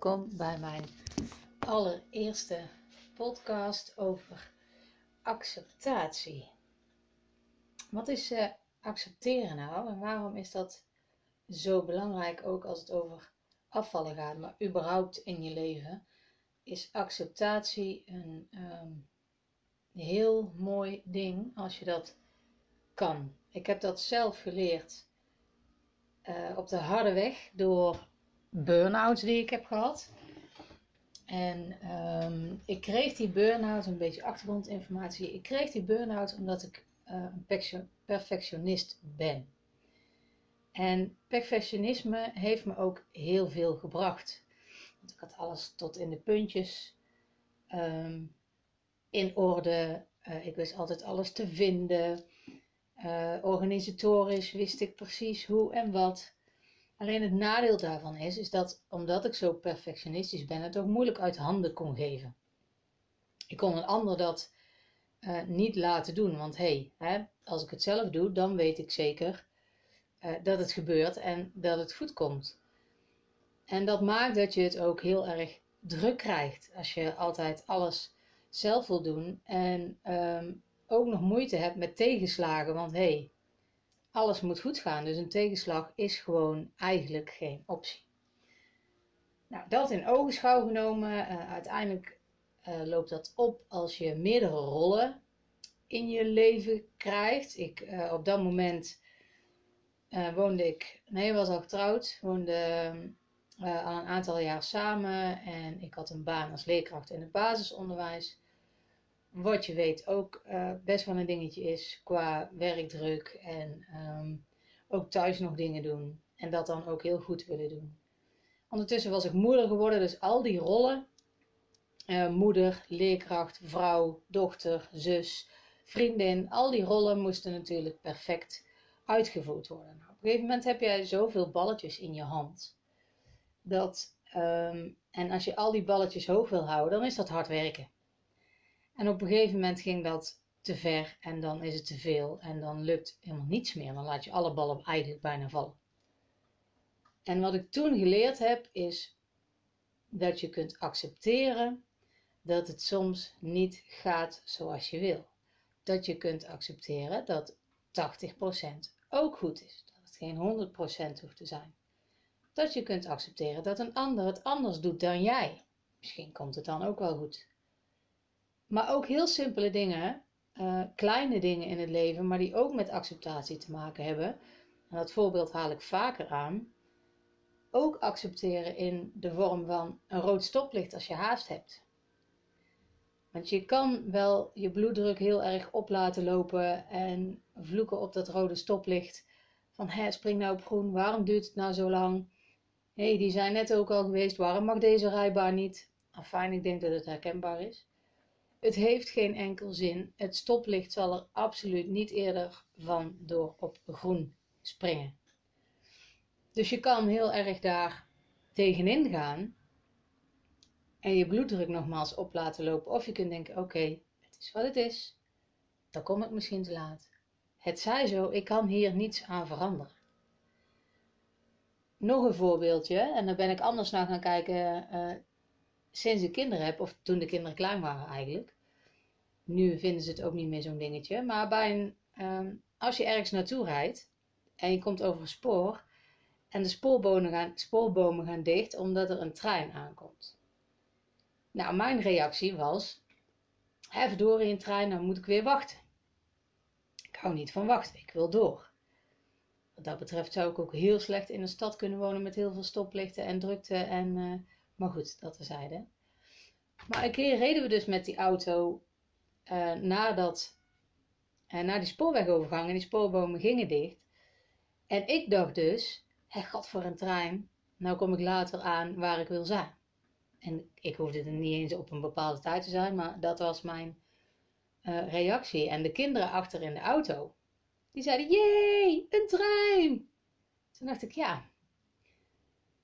Welkom bij mijn allereerste podcast over acceptatie. Wat is uh, accepteren nou en waarom is dat zo belangrijk ook als het over afvallen gaat, maar überhaupt in je leven? Is acceptatie een ehm, heel mooi ding als je dat kan. Ik heb dat zelf geleerd uh, op de harde weg door burn-outs die ik heb gehad. En um, ik kreeg die burn-out, een beetje achtergrondinformatie. Ik kreeg die burn-out omdat ik uh, een perfectionist ben. En perfectionisme heeft me ook heel veel gebracht. Want ik had alles tot in de puntjes um, in orde. Uh, ik wist altijd alles te vinden. Uh, organisatorisch wist ik precies hoe en wat. Alleen het nadeel daarvan is, is dat omdat ik zo perfectionistisch ben, het ook moeilijk uit handen kon geven. Ik kon een ander dat uh, niet laten doen, want hey, als ik het zelf doe, dan weet ik zeker uh, dat het gebeurt en dat het goed komt. En dat maakt dat je het ook heel erg druk krijgt als je altijd alles zelf wil doen en um, ook nog moeite hebt met tegenslagen, want hey, alles moet goed gaan. Dus een tegenslag is gewoon eigenlijk geen optie. Nou, dat in ogenschouw genomen, uh, uiteindelijk uh, loopt dat op als je meerdere rollen in je leven krijgt. Ik, uh, op dat moment woonde ik, nee, was al getrouwd, woonde al een aantal jaar samen en ik had een baan als leerkracht in het basisonderwijs wat je weet ook uh, best wel een dingetje is qua werkdruk en um, ook thuis nog dingen doen. En dat dan ook heel goed willen doen. Ondertussen was ik moeder geworden, dus al die rollen, uh, moeder, leerkracht, vrouw, dochter, zus, vriendin, al die rollen moesten natuurlijk perfect uitgevoerd worden. Nou, op een gegeven moment heb jij zoveel balletjes in je hand. Dat, um, en als je al die balletjes hoog wil houden, dan is dat hard werken. En op een gegeven moment ging dat te ver en dan is het te veel en dan lukt helemaal niets meer. Dan laat je alle ballen eigenlijk bijna vallen. En wat ik toen geleerd heb is dat je kunt accepteren dat het soms niet gaat zoals je wil. Dat je kunt accepteren dat 80% ook goed is. Dat het geen 100% hoeft te zijn. Dat je kunt accepteren dat een ander het anders doet dan jij. Misschien komt het dan ook wel goed. Maar ook heel simpele dingen, uh, kleine dingen in het leven, maar die ook met acceptatie te maken hebben. En dat voorbeeld haal ik vaker aan. Ook accepteren in de vorm van een rood stoplicht als je haast hebt. Want je kan wel je bloeddruk heel erg op laten lopen en vloeken op dat rode stoplicht. Van hé, spring nou op groen, waarom duurt het nou zo lang? Hé, hey, die zijn net ook al geweest, waarom mag deze rijbaan niet? Fijn, ik denk dat het herkenbaar is. Het heeft geen enkel zin. Het stoplicht zal er absoluut niet eerder van door op groen springen. Dus je kan heel erg daar tegenin gaan en je bloeddruk nogmaals op laten lopen. Of je kunt denken: oké, het is wat het is. Dan kom ik misschien te laat. Het zij zo, ik kan hier niets aan veranderen. Nog een voorbeeldje, en daar ben ik anders naar gaan kijken uh, sinds ik kinderen heb, of toen de kinderen klein waren eigenlijk. Nu vinden ze het ook niet meer zo'n dingetje. Maar bij een, um, als je ergens naartoe rijdt en je komt over een spoor en de spoorbomen gaan, spoorbomen gaan dicht omdat er een trein aankomt. Nou, mijn reactie was, even door in een trein, dan moet ik weer wachten. Ik hou niet van wachten, ik wil door. Wat dat betreft zou ik ook heel slecht in een stad kunnen wonen met heel veel stoplichten en drukte. En, uh, maar goed, dat terzijde. Maar een keer reden we dus met die auto uh, nadat, uh, naar die spoorwegovergang en die spoorbomen gingen dicht. En ik dacht dus, hé, god voor een trein, nou kom ik later aan waar ik wil zijn. En ik hoefde er niet eens op een bepaalde tijd te zijn, maar dat was mijn uh, reactie. En de kinderen achter in de auto, die zeiden, jee, een trein! Toen dacht ik, ja,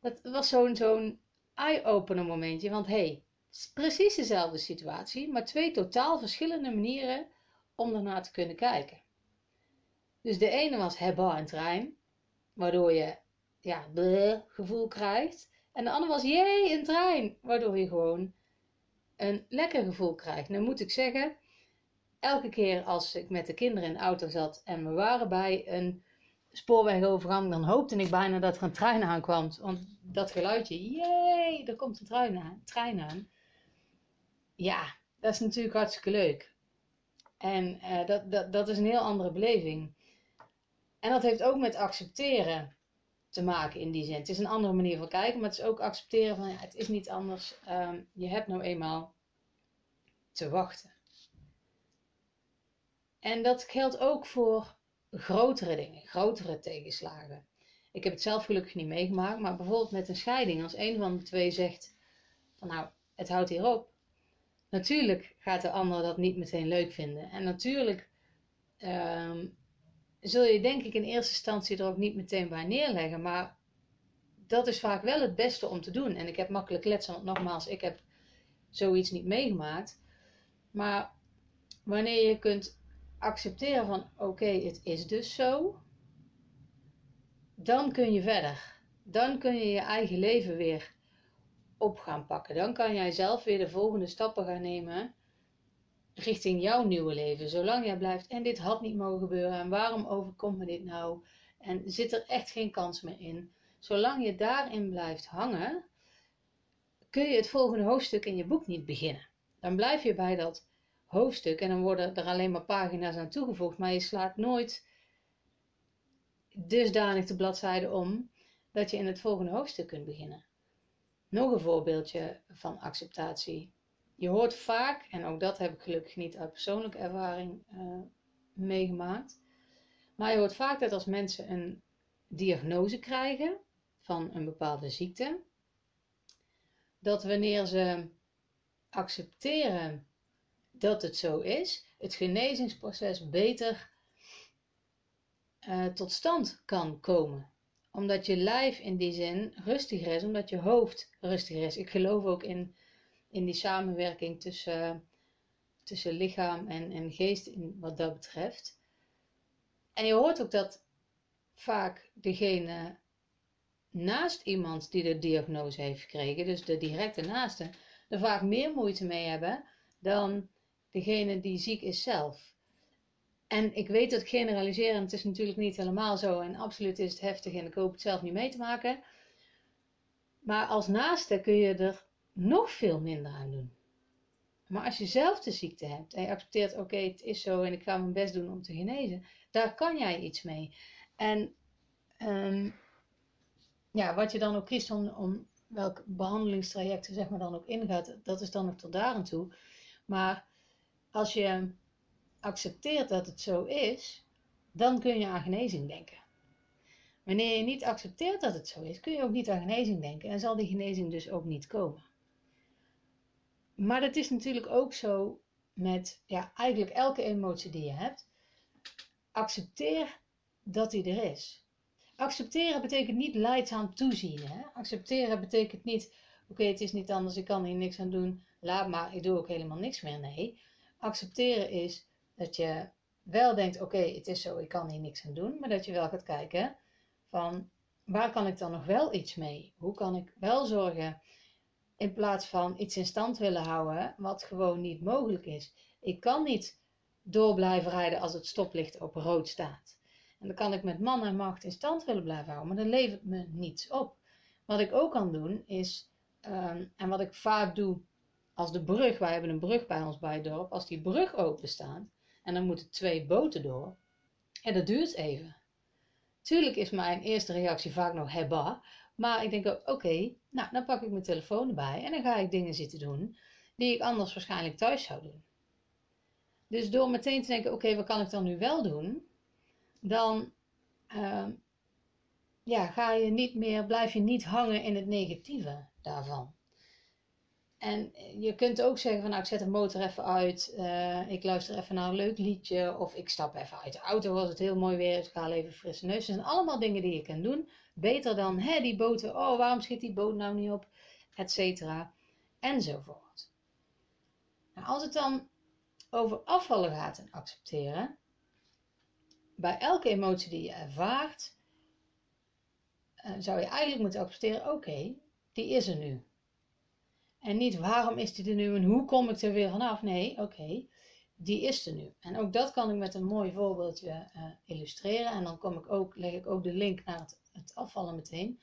dat was zo'n zo'n eye-opener momentje, want hé, hey, precies dezelfde situatie, maar twee totaal verschillende manieren om ernaar te kunnen kijken. Dus de ene was hebba en trein, waardoor je ja, bleh gevoel krijgt. En de andere was, jee, een trein. Waardoor je gewoon een lekker gevoel krijgt. Nu moet ik zeggen, elke keer als ik met de kinderen in de auto zat en we waren bij een spoorwegovergang, dan hoopte ik bijna dat er een trein aankwam. Want dat geluidje, jee, er komt een trein aan. Trein aan. Ja, dat is natuurlijk hartstikke leuk. En uh, dat, dat, dat is een heel andere beleving. En dat heeft ook met accepteren te maken in die zin. Het is een andere manier van kijken, maar het is ook accepteren van ja, het is niet anders. Um, je hebt nou eenmaal te wachten. En dat geldt ook voor grotere dingen, grotere tegenslagen. Ik heb het zelf gelukkig niet meegemaakt, maar bijvoorbeeld met een scheiding, als een van de twee zegt van nou, het houdt hier op. Natuurlijk gaat de ander dat niet meteen leuk vinden. En natuurlijk um, zul je denk ik in eerste instantie er ook niet meteen bij neerleggen. Maar dat is vaak wel het beste om te doen. En ik heb makkelijk kletsen, want nogmaals, ik heb zoiets niet meegemaakt. Maar wanneer je kunt accepteren van oké, het is dus zo, dan kun je verder. Dan kun je je eigen leven weer op gaan pakken. Dan kan jij zelf weer de volgende stappen gaan nemen richting jouw nieuwe leven. Zolang jij blijft, en dit had niet mogen gebeuren, en waarom overkomt me dit nou? En zit er echt geen kans meer in? Zolang je daarin blijft hangen, kun je het volgende hoofdstuk in je boek niet beginnen. Dan blijf je bij dat hoofdstuk en dan worden er alleen maar pagina's aan toegevoegd, maar je slaat nooit dusdanig de bladzijde om dat je in het volgende hoofdstuk kunt beginnen. Nog een voorbeeldje van acceptatie. Je hoort vaak, en ook dat heb ik gelukkig niet uit persoonlijke ervaring uh, meegemaakt, maar je hoort vaak dat als mensen een diagnose krijgen van een bepaalde ziekte, dat wanneer ze accepteren dat het zo is, het genezingsproces beter uh, tot stand kan komen. Omdat je lijf in die zin rustiger is, omdat je hoofd rustiger is. Ik geloof ook in in die samenwerking tussen, tussen lichaam en, en geest in, wat dat betreft. En je hoort ook dat vaak degene naast iemand die de diagnose heeft gekregen, dus de directe naaste, er vaak meer moeite mee hebben dan degene die ziek is zelf. En ik weet dat generaliseren, het is natuurlijk niet helemaal zo en absoluut is het heftig en ik hoop het zelf niet mee te maken. Maar als naaste kun je er nog veel minder aan doen. Maar als je zelf de ziekte hebt en je accepteert, oké, het is zo en ik ga mijn best doen om te genezen, daar kan jij iets mee. En um, ja, wat je dan ook kiest om, om welk behandelingstraject zeg maar dan ook ingaat, dat is dan nog tot daar aan toe. Maar als je accepteert dat het zo is, dan kun je aan genezing denken. Wanneer je niet accepteert dat het zo is, kun je ook niet aan genezing denken en zal die genezing dus ook niet komen. Maar dat is natuurlijk ook zo met ja, eigenlijk elke emotie die je hebt. Accepteer dat die er is. Accepteren betekent niet leidzaam toezien. Hè? Accepteren betekent niet, oké, het is niet anders, ik kan hier niks aan doen, laat maar, ik doe ook helemaal niks meer. Nee, accepteren is dat je wel denkt, oké, het is zo, ik kan hier niks aan doen, maar dat je wel gaat kijken van, waar kan ik dan nog wel iets mee? Hoe kan ik wel zorgen in plaats van iets in stand willen houden wat gewoon niet mogelijk is. Ik kan niet door blijven rijden als het stoplicht op rood staat. En dan kan ik met man en macht in stand willen blijven houden, maar dat levert me niets op. Wat ik ook kan doen is, ehm, en wat ik vaak doe als de brug, wij hebben een brug bij ons bij het dorp, als die brug open staat en dan moeten twee boten door, en dat duurt even. Tuurlijk is mijn eerste reactie vaak nog hebba, maar ik denk ook, oké, nou, dan pak ik mijn telefoon erbij en dan ga ik dingen zitten doen die ik anders waarschijnlijk thuis zou doen. Dus door meteen te denken, oké, wat kan ik dan nu wel doen? Dan uh, ja, ga je niet meer, blijf je niet hangen in het negatieve daarvan. En je kunt ook zeggen van nou ik zet de motor even uit, uh, ik luister even naar een leuk liedje of ik stap even uit de auto als het heel mooi weer is, ik haal even frisse neus. Dat zijn allemaal dingen die je kan doen. Beter dan hè, die boten, oh waarom schiet die boot nou niet op, et cetera, enzovoort. Nou, als het dan over afvallen gaat en accepteren, bij elke emotie die je ervaart, uh, zou je eigenlijk moeten accepteren, oké, die is er nu. En niet waarom is die er nu en hoe kom ik er weer vanaf? Nee, oké, die is er nu. En ook dat kan ik met een mooi voorbeeldje uh, illustreren. En dan kom ik ook, leg ik ook de link naar het, het afvallen meteen.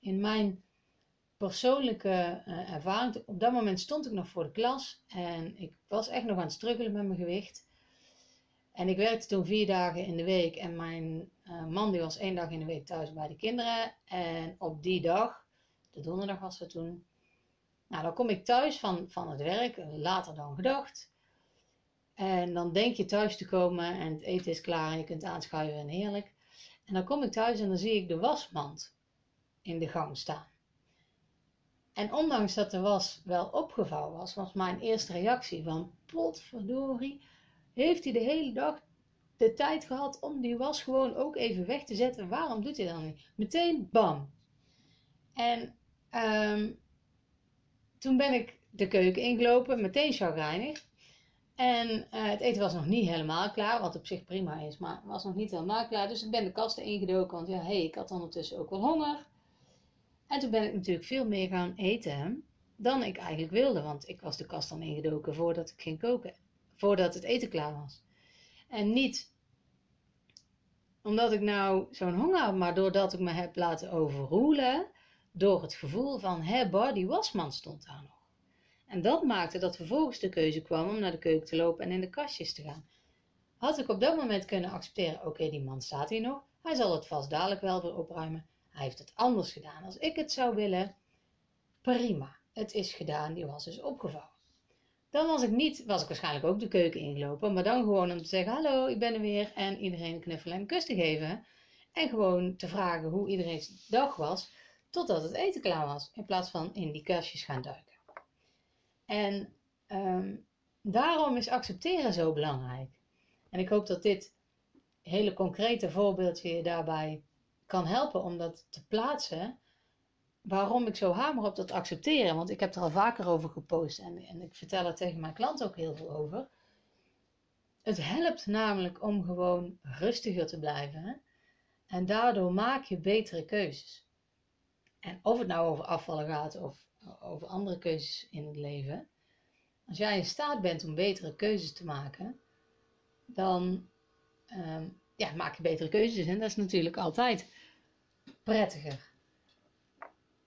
In mijn persoonlijke uh, ervaring, op dat moment stond ik nog voor de klas en ik was echt nog aan het struggelen met mijn gewicht. En ik werkte toen vier dagen in de week en mijn uh, man die was één dag in de week thuis bij de kinderen. En op die dag, de donderdag was het toen, nou dan kom ik thuis van, van het werk, later dan gedacht. En dan denk je thuis te komen en het eten is klaar en je kunt aanschuiven en heerlijk. En dan kom ik thuis en dan zie ik de wasmand in de gang staan. En ondanks dat de was wel opgevouwen was, was mijn eerste reactie van potverdorie, heeft hij de hele dag de tijd gehad om die was gewoon ook even weg te zetten. Waarom doet hij dat niet? Meteen bam. En um, toen ben ik de keuken ingelopen, meteen chagrijnig. En uh, het eten was nog niet helemaal klaar, wat op zich prima is, maar was nog niet helemaal klaar. Dus ik ben de kasten ingedoken, want ja, hey, ik had ondertussen ook wel honger. En toen ben ik natuurlijk veel meer gaan eten dan ik eigenlijk wilde, want ik was de kast dan ingedoken voordat ik ging koken, voordat het eten klaar was. En niet omdat ik nou zo'n honger had, maar doordat ik me heb laten overroelen door het gevoel van, hé, die wasman stond daar nog. En dat maakte dat vervolgens de keuze kwam om naar de keuken te lopen en in de kastjes te gaan. Had ik op dat moment kunnen accepteren, oké, die man staat hier nog, hij zal het vast dadelijk wel weer opruimen. Hij heeft het anders gedaan als ik het zou willen. Prima, het is gedaan, die was dus opgevouwen. Dan was ik niet, was ik waarschijnlijk ook de keuken ingelopen, maar dan gewoon om te zeggen, hallo, ik ben er weer en iedereen een knuffel en kus te geven. En gewoon te vragen hoe iedereen's dag was, totdat het eten klaar was, in plaats van in die kastjes gaan duiken. En um, daarom is accepteren zo belangrijk. En ik hoop dat dit hele concrete voorbeeldje je daarbij kan helpen om dat te plaatsen. Waarom ik zo hamer op dat accepteren. Want ik heb er al vaker over gepost en, en ik vertel er tegen mijn klant ook heel veel over. Het helpt namelijk om gewoon rustiger te blijven. En daardoor maak je betere keuzes. En of het nou over afvallen gaat of over andere keuzes in het leven. Als jij in staat bent om betere keuzes te maken, dan um, ja, maak je betere keuzes. En dat is natuurlijk altijd prettiger.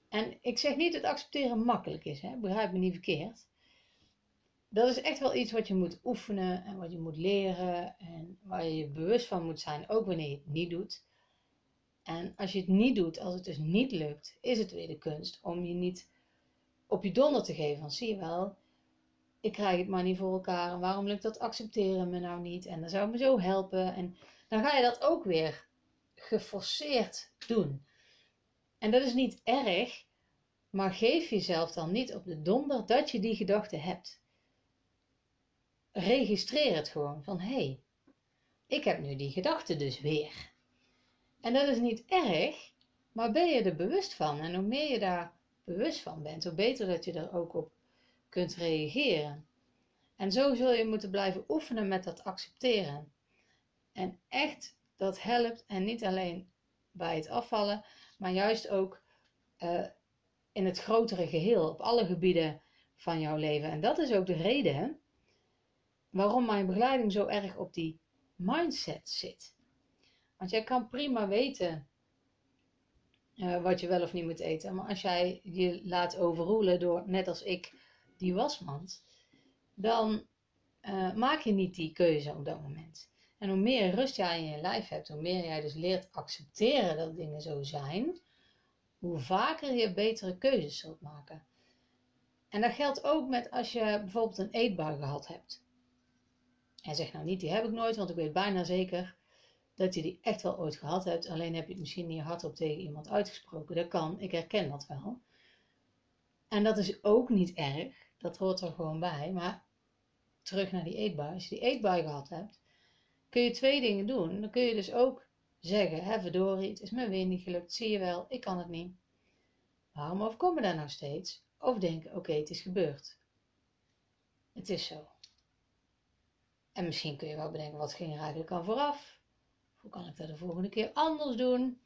En ik zeg niet dat accepteren makkelijk is, hè? begrijp me niet verkeerd. Dat is echt wel iets wat je moet oefenen en wat je moet leren en waar je je bewust van moet zijn, ook wanneer je het niet doet. En als je het niet doet, als het dus niet lukt, is het weer de kunst om je niet op je donder te geven. Van zie je wel, ik krijg het maar niet voor elkaar en waarom lukt dat accepteren me nou niet en dan zou me zo helpen. En dan ga je dat ook weer geforceerd doen. En dat is niet erg, maar geef jezelf dan niet op de donder dat je die gedachte hebt. Registreer het gewoon van hé, hey, ik heb nu die gedachte dus weer. En dat is niet erg, maar ben je er bewust van? En hoe meer je daar bewust van bent, hoe beter dat je er ook op kunt reageren. En zo zul je moeten blijven oefenen met dat accepteren. En echt, dat helpt en niet alleen bij het afvallen, maar juist ook uh, in het grotere geheel, op alle gebieden van jouw leven. En dat is ook de reden waarom mijn begeleiding zo erg op die mindset zit. Want jij kan prima weten uh, wat je wel of niet moet eten. Maar als jij je laat overroelen door, net als ik, die wasmand, dan uh, maak je niet die keuze op dat moment. En hoe meer rust jij in je lijf hebt, hoe meer jij dus leert accepteren dat dingen zo zijn, hoe vaker je betere keuzes zult maken. En dat geldt ook met als je bijvoorbeeld een eetbui gehad hebt. En zeg nou niet, die heb ik nooit, want ik weet bijna zeker dat je die echt wel ooit gehad hebt. Alleen heb je het misschien niet hardop tegen iemand uitgesproken. Dat kan, ik herken dat wel. En dat is ook niet erg, dat hoort er gewoon bij. Maar terug naar die eetbui. Als je die eetbui gehad hebt, kun je twee dingen doen. Dan kun je dus ook zeggen, hè verdorie, het is me weer niet gelukt, zie je wel, ik kan het niet. Waarom overkomt me daar nou steeds? Of denken, oké, het is gebeurd. Het is zo. En misschien kun je wel bedenken, wat ging er eigenlijk al vooraf? Hoe kan ik dat de volgende keer anders doen?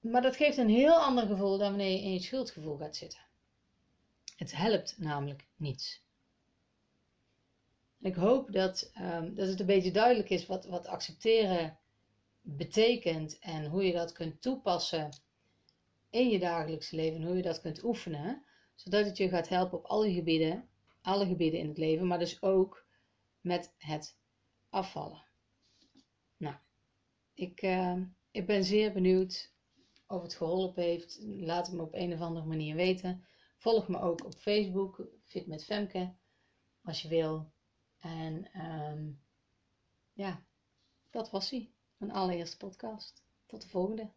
maar dat geeft een heel ander gevoel dan wanneer je in je schuldgevoel gaat zitten. Het helpt namelijk niets. Ik hoop dat, um, dat het een beetje duidelijk is wat, wat accepteren betekent en hoe je dat kunt toepassen in je dagelijks leven, hoe je dat kunt oefenen, zodat het je gaat helpen op alle gebieden, alle gebieden in het leven, maar dus ook met het afvallen. Ik, uh, ik ben zeer benieuwd of het geholpen heeft. Laat het me op een of andere manier weten. Volg me ook op Facebook, Fit met Femke, als je wil. En um, ja, dat was hij. Mijn allereerste podcast. Tot de volgende.